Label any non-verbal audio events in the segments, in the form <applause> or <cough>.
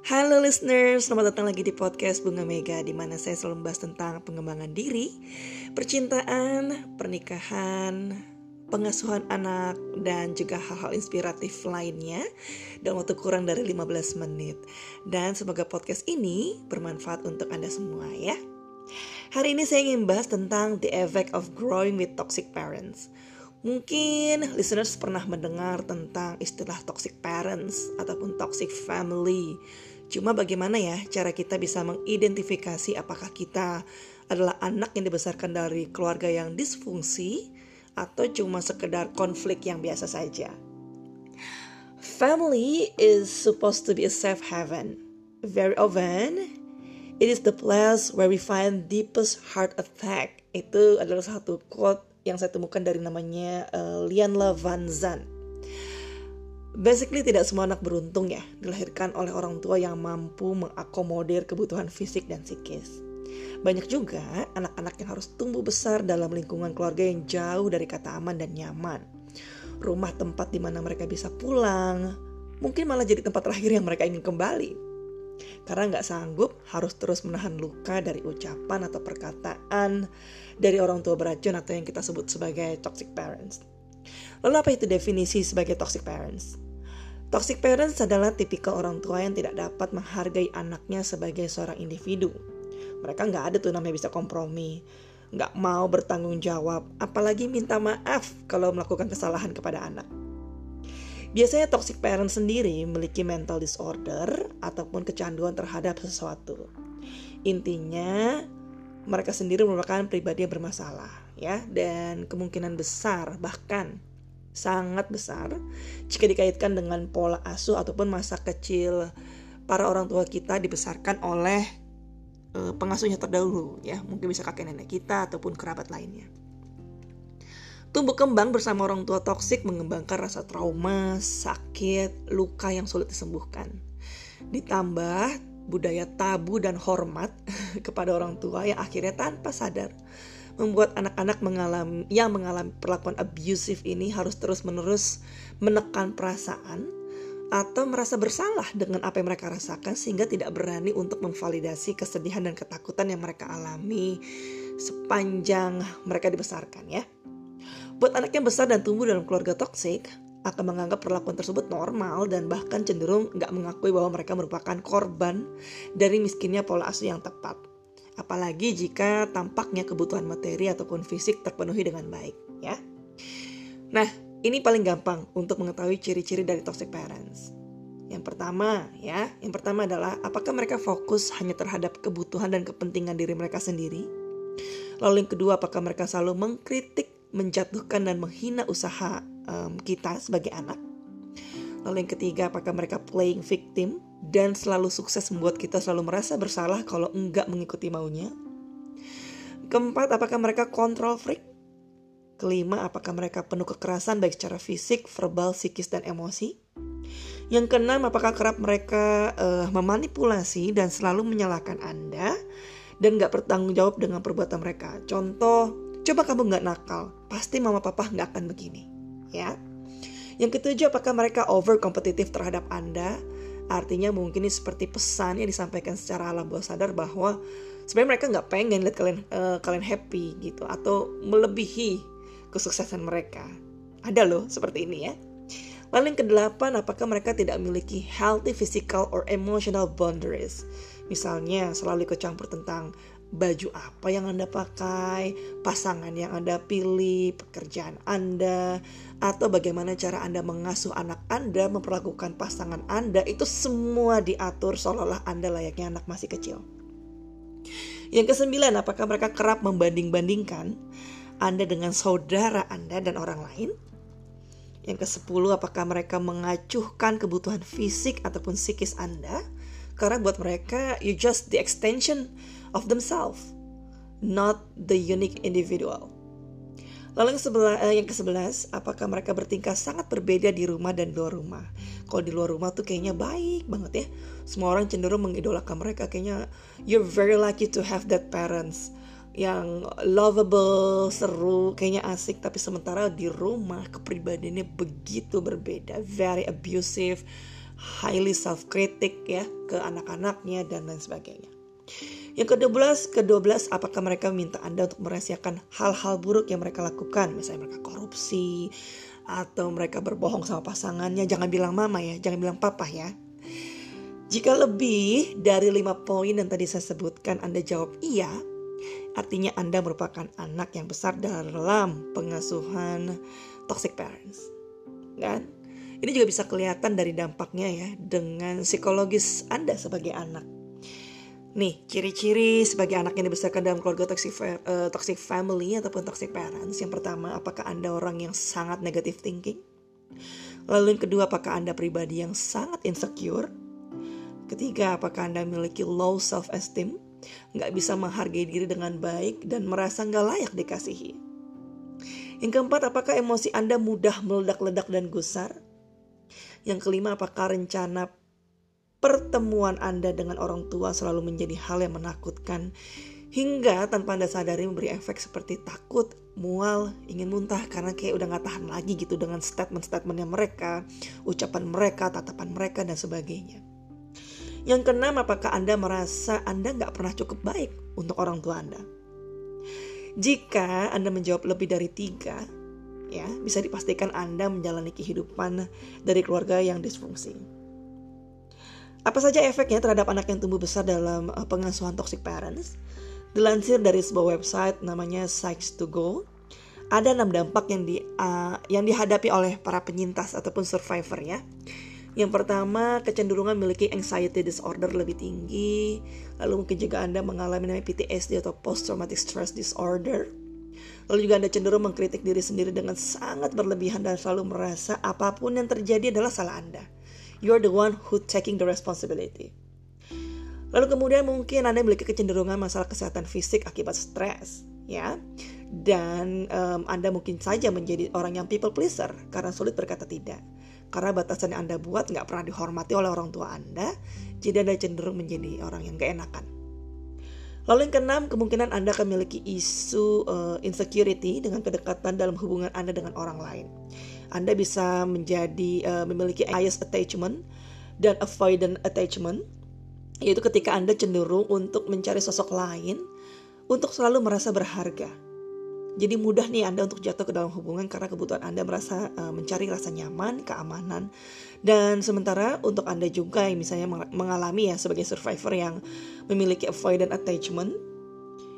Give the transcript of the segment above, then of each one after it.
Halo listeners, selamat datang lagi di podcast Bunga Mega di mana saya selalu membahas tentang pengembangan diri, percintaan, pernikahan, pengasuhan anak, dan juga hal-hal inspiratif lainnya dalam waktu kurang dari 15 menit. Dan semoga podcast ini bermanfaat untuk Anda semua ya. Hari ini saya ingin bahas tentang the effect of growing with toxic parents. Mungkin listeners pernah mendengar tentang istilah toxic parents ataupun toxic family. Cuma bagaimana ya cara kita bisa mengidentifikasi apakah kita adalah anak yang dibesarkan dari keluarga yang disfungsi atau cuma sekedar konflik yang biasa saja. Family is supposed to be a safe haven. Very often, it is the place where we find deepest heart attack. Itu adalah satu quote yang saya temukan dari namanya uh, Van Zan. Basically tidak semua anak beruntung ya dilahirkan oleh orang tua yang mampu mengakomodir kebutuhan fisik dan psikis. Banyak juga anak-anak yang harus tumbuh besar dalam lingkungan keluarga yang jauh dari kata aman dan nyaman. Rumah tempat di mana mereka bisa pulang, mungkin malah jadi tempat terakhir yang mereka ingin kembali karena nggak sanggup harus terus menahan luka dari ucapan atau perkataan dari orang tua beracun atau yang kita sebut sebagai toxic parents. Lalu apa itu definisi sebagai toxic parents? Toxic parents adalah tipikal orang tua yang tidak dapat menghargai anaknya sebagai seorang individu. Mereka nggak ada tuh namanya bisa kompromi, nggak mau bertanggung jawab, apalagi minta maaf kalau melakukan kesalahan kepada anak. Biasanya toxic parent sendiri memiliki mental disorder ataupun kecanduan terhadap sesuatu. Intinya, mereka sendiri merupakan pribadi yang bermasalah ya dan kemungkinan besar bahkan sangat besar jika dikaitkan dengan pola asuh ataupun masa kecil para orang tua kita dibesarkan oleh uh, pengasuhnya terdahulu ya mungkin bisa kakek nenek kita ataupun kerabat lainnya. Tumbuh kembang bersama orang tua toksik mengembangkan rasa trauma, sakit, luka yang sulit disembuhkan. Ditambah budaya tabu dan hormat <laughs> kepada orang tua yang akhirnya tanpa sadar membuat anak-anak mengalami yang mengalami perlakuan abusif ini harus terus-menerus menekan perasaan atau merasa bersalah dengan apa yang mereka rasakan sehingga tidak berani untuk memvalidasi kesedihan dan ketakutan yang mereka alami sepanjang mereka dibesarkan ya. Buat anak yang besar dan tumbuh dalam keluarga toksik, akan menganggap perlakuan tersebut normal dan bahkan cenderung nggak mengakui bahwa mereka merupakan korban dari miskinnya pola asuh yang tepat. Apalagi jika tampaknya kebutuhan materi ataupun fisik terpenuhi dengan baik, ya. Nah, ini paling gampang untuk mengetahui ciri-ciri dari toxic parents. Yang pertama, ya, yang pertama adalah apakah mereka fokus hanya terhadap kebutuhan dan kepentingan diri mereka sendiri? Lalu yang kedua, apakah mereka selalu mengkritik menjatuhkan dan menghina usaha um, kita sebagai anak. Lalu yang ketiga, apakah mereka playing victim dan selalu sukses membuat kita selalu merasa bersalah kalau enggak mengikuti maunya? Keempat, apakah mereka control freak? Kelima, apakah mereka penuh kekerasan baik secara fisik, verbal, psikis, dan emosi? Yang keenam, apakah kerap mereka uh, memanipulasi dan selalu menyalahkan Anda dan nggak bertanggung jawab dengan perbuatan mereka? Contoh, Coba kamu nggak nakal, pasti mama papa nggak akan begini, ya. Yang ketujuh, apakah mereka over kompetitif terhadap Anda? Artinya mungkin ini seperti pesan yang disampaikan secara alam bawah sadar bahwa sebenarnya mereka nggak pengen lihat kalian uh, kalian happy gitu atau melebihi kesuksesan mereka. Ada loh seperti ini ya. Lalu yang kedelapan, apakah mereka tidak memiliki healthy physical or emotional boundaries? Misalnya selalu ikut campur tentang baju apa yang Anda pakai, pasangan yang Anda pilih, pekerjaan Anda, atau bagaimana cara Anda mengasuh anak Anda, memperlakukan pasangan Anda, itu semua diatur seolah-olah Anda layaknya anak masih kecil. Yang kesembilan, apakah mereka kerap membanding-bandingkan Anda dengan saudara Anda dan orang lain? Yang kesepuluh, apakah mereka mengacuhkan kebutuhan fisik ataupun psikis Anda? Karena buat mereka, you just the extension of themselves, not the unique individual. Lalu yang, sebelah, eh, yang ke-11, apakah mereka bertingkah sangat berbeda di rumah dan luar rumah? Kalau di luar rumah tuh kayaknya baik banget ya. Semua orang cenderung mengidolakan mereka. Kayaknya you're very lucky to have that parents yang lovable, seru, kayaknya asik. Tapi sementara di rumah kepribadiannya begitu berbeda, very abusive, highly self-critic ya ke anak-anaknya dan lain sebagainya. Yang ke-12, ke-12 apakah mereka minta Anda untuk merahasiakan hal-hal buruk yang mereka lakukan, misalnya mereka korupsi atau mereka berbohong sama pasangannya, jangan bilang mama ya, jangan bilang papa ya. Jika lebih dari lima poin yang tadi saya sebutkan Anda jawab iya, artinya Anda merupakan anak yang besar dalam pengasuhan toxic parents. Kan? Ini juga bisa kelihatan dari dampaknya ya dengan psikologis Anda sebagai anak. Nih, ciri-ciri sebagai anak yang dibesarkan dalam keluarga toxic, uh, toxic family ataupun toxic parents. Yang pertama, apakah Anda orang yang sangat negative thinking? Lalu yang kedua, apakah Anda pribadi yang sangat insecure? Ketiga, apakah Anda memiliki low self-esteem? Nggak bisa menghargai diri dengan baik dan merasa nggak layak dikasihi. Yang keempat, apakah emosi Anda mudah meledak-ledak dan gusar? Yang kelima, apakah rencana pertemuan Anda dengan orang tua selalu menjadi hal yang menakutkan hingga tanpa Anda sadari memberi efek seperti takut, mual, ingin muntah karena kayak udah gak tahan lagi gitu dengan statement-statementnya mereka, ucapan mereka, tatapan mereka dan sebagainya. Yang keenam, apakah Anda merasa Anda gak pernah cukup baik untuk orang tua Anda? Jika Anda menjawab lebih dari tiga, ya bisa dipastikan Anda menjalani kehidupan dari keluarga yang disfungsi. Apa saja efeknya terhadap anak yang tumbuh besar dalam uh, pengasuhan toxic parents? Dilansir dari sebuah website namanya Psych to Go, ada enam dampak yang di uh, yang dihadapi oleh para penyintas ataupun survivor ya. Yang pertama, kecenderungan memiliki anxiety disorder lebih tinggi. Lalu mungkin juga Anda mengalami namanya PTSD atau post traumatic stress disorder. Lalu juga Anda cenderung mengkritik diri sendiri dengan sangat berlebihan dan selalu merasa apa pun yang terjadi adalah salah Anda. You're the one who taking the responsibility. Lalu kemudian mungkin Anda memiliki kecenderungan masalah kesehatan fisik akibat stres, ya. Dan um, Anda mungkin saja menjadi orang yang people pleaser karena sulit berkata tidak. Karena batasan yang Anda buat nggak pernah dihormati oleh orang tua Anda, jadi Anda cenderung menjadi orang yang gak enakan. Lalu yang keenam, kemungkinan Anda akan memiliki isu uh, insecurity dengan kedekatan dalam hubungan Anda dengan orang lain. Anda bisa menjadi uh, memiliki bias attachment dan avoidant attachment, yaitu ketika Anda cenderung untuk mencari sosok lain untuk selalu merasa berharga jadi mudah nih Anda untuk jatuh ke dalam hubungan karena kebutuhan Anda merasa uh, mencari rasa nyaman, keamanan. Dan sementara untuk Anda juga yang misalnya mengalami ya sebagai survivor yang memiliki avoidant attachment,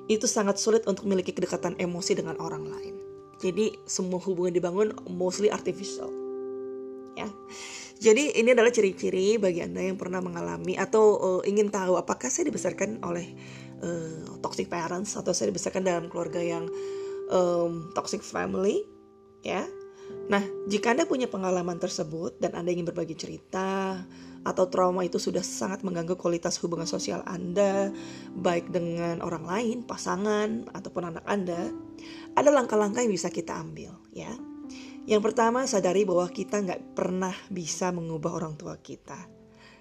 itu sangat sulit untuk memiliki kedekatan emosi dengan orang lain. Jadi semua hubungan dibangun mostly artificial. Ya. Jadi ini adalah ciri-ciri bagi Anda yang pernah mengalami atau uh, ingin tahu apakah saya dibesarkan oleh uh, toxic parents atau saya dibesarkan dalam keluarga yang um, toxic family ya nah jika anda punya pengalaman tersebut dan anda ingin berbagi cerita atau trauma itu sudah sangat mengganggu kualitas hubungan sosial Anda, baik dengan orang lain, pasangan, ataupun anak Anda, ada langkah-langkah yang bisa kita ambil, ya. Yang pertama, sadari bahwa kita nggak pernah bisa mengubah orang tua kita.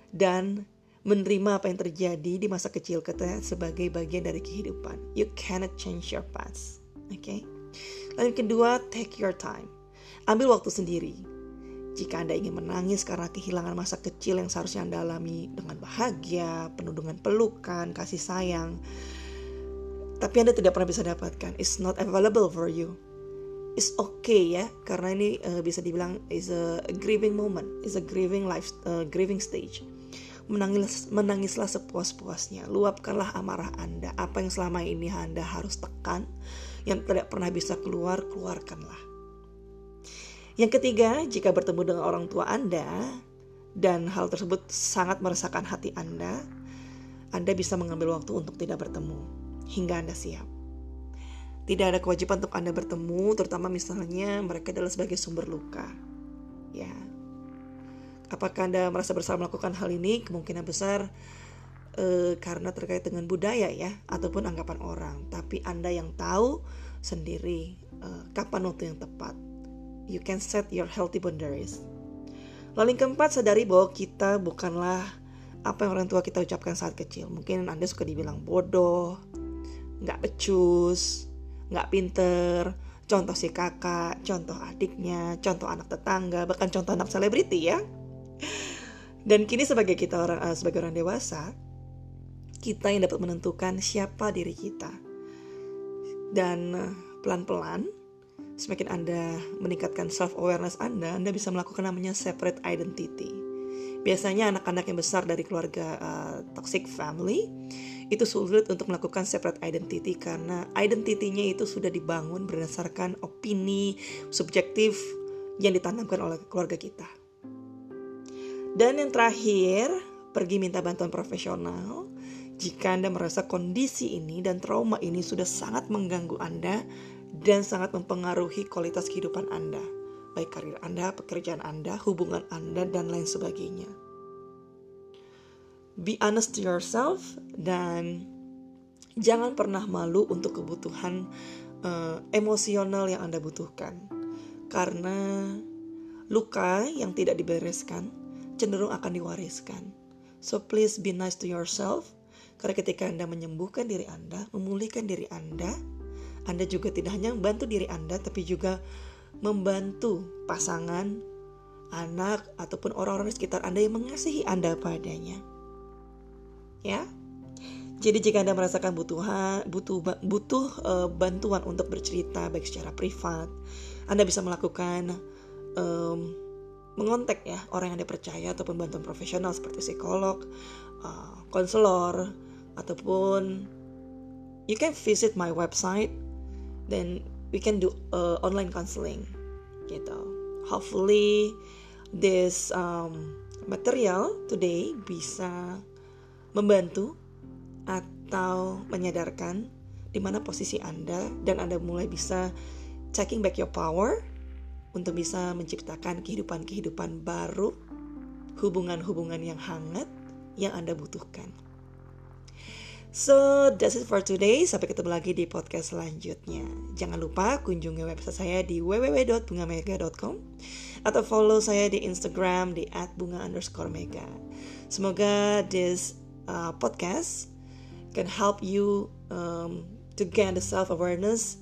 Dan menerima apa yang terjadi di masa kecil kita sebagai bagian dari kehidupan. You cannot change your past. Oke. Okay? Lalu yang kedua, take your time. Ambil waktu sendiri. Jika Anda ingin menangis karena kehilangan masa kecil yang seharusnya Anda alami dengan bahagia, penuh dengan pelukan, kasih sayang, tapi Anda tidak pernah bisa dapatkan, it's not available for you. It's okay ya, karena ini uh, bisa dibilang is a grieving moment, is a grieving life, uh, grieving stage. Menangis, menangislah sepuas-puasnya, luapkanlah amarah Anda, apa yang selama ini Anda harus tekan, yang tidak pernah bisa keluar, keluarkanlah. Yang ketiga, jika bertemu dengan orang tua Anda dan hal tersebut sangat meresahkan hati Anda, Anda bisa mengambil waktu untuk tidak bertemu hingga Anda siap. Tidak ada kewajiban untuk Anda bertemu, terutama misalnya mereka adalah sebagai sumber luka. Ya. Apakah Anda merasa bersalah melakukan hal ini? Kemungkinan besar e, karena terkait dengan budaya ya ataupun anggapan orang tapi anda yang tahu sendiri e, kapan waktu yang tepat you can set your healthy boundaries. Lalu yang keempat sadari bahwa kita bukanlah apa yang orang tua kita ucapkan saat kecil. Mungkin anda suka dibilang bodoh nggak becus nggak pinter. Contoh si kakak contoh adiknya contoh anak tetangga bahkan contoh anak selebriti ya. Dan kini sebagai kita orang uh, sebagai orang dewasa, kita yang dapat menentukan siapa diri kita. Dan uh, pelan-pelan semakin Anda meningkatkan self awareness Anda, Anda bisa melakukan namanya separate identity. Biasanya anak-anak yang besar dari keluarga uh, toxic family itu sulit untuk melakukan separate identity karena identitinya itu sudah dibangun berdasarkan opini subjektif yang ditanamkan oleh keluarga kita. Dan yang terakhir, pergi minta bantuan profesional jika Anda merasa kondisi ini dan trauma ini sudah sangat mengganggu Anda dan sangat mempengaruhi kualitas kehidupan Anda, baik karir Anda, pekerjaan Anda, hubungan Anda, dan lain sebagainya. Be honest to yourself dan jangan pernah malu untuk kebutuhan uh, emosional yang Anda butuhkan. Karena luka yang tidak dibereskan cenderung akan diwariskan. So please be nice to yourself. Karena ketika Anda menyembuhkan diri Anda, memulihkan diri Anda, Anda juga tidak hanya membantu diri Anda, tapi juga membantu pasangan, anak, ataupun orang-orang di sekitar Anda yang mengasihi Anda padanya. Ya, jadi jika Anda merasakan butuh butuh butuh uh, bantuan untuk bercerita baik secara privat, Anda bisa melakukan um, mengontak ya orang yang Anda percaya ataupun bantuan profesional seperti psikolog, uh, konselor ataupun you can visit my website then we can do uh, online counseling gitu. Hopefully this um, material today bisa membantu atau menyadarkan di mana posisi Anda dan Anda mulai bisa checking back your power untuk bisa menciptakan kehidupan-kehidupan baru, hubungan-hubungan yang hangat yang Anda butuhkan. So, that's it for today. Sampai ketemu lagi di podcast selanjutnya. Jangan lupa kunjungi website saya di www.bungamega.com atau follow saya di Instagram di @bunga_mega. Semoga this uh, podcast can help you um, to gain the self awareness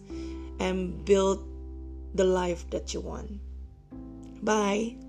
and build the life that you want. Bye.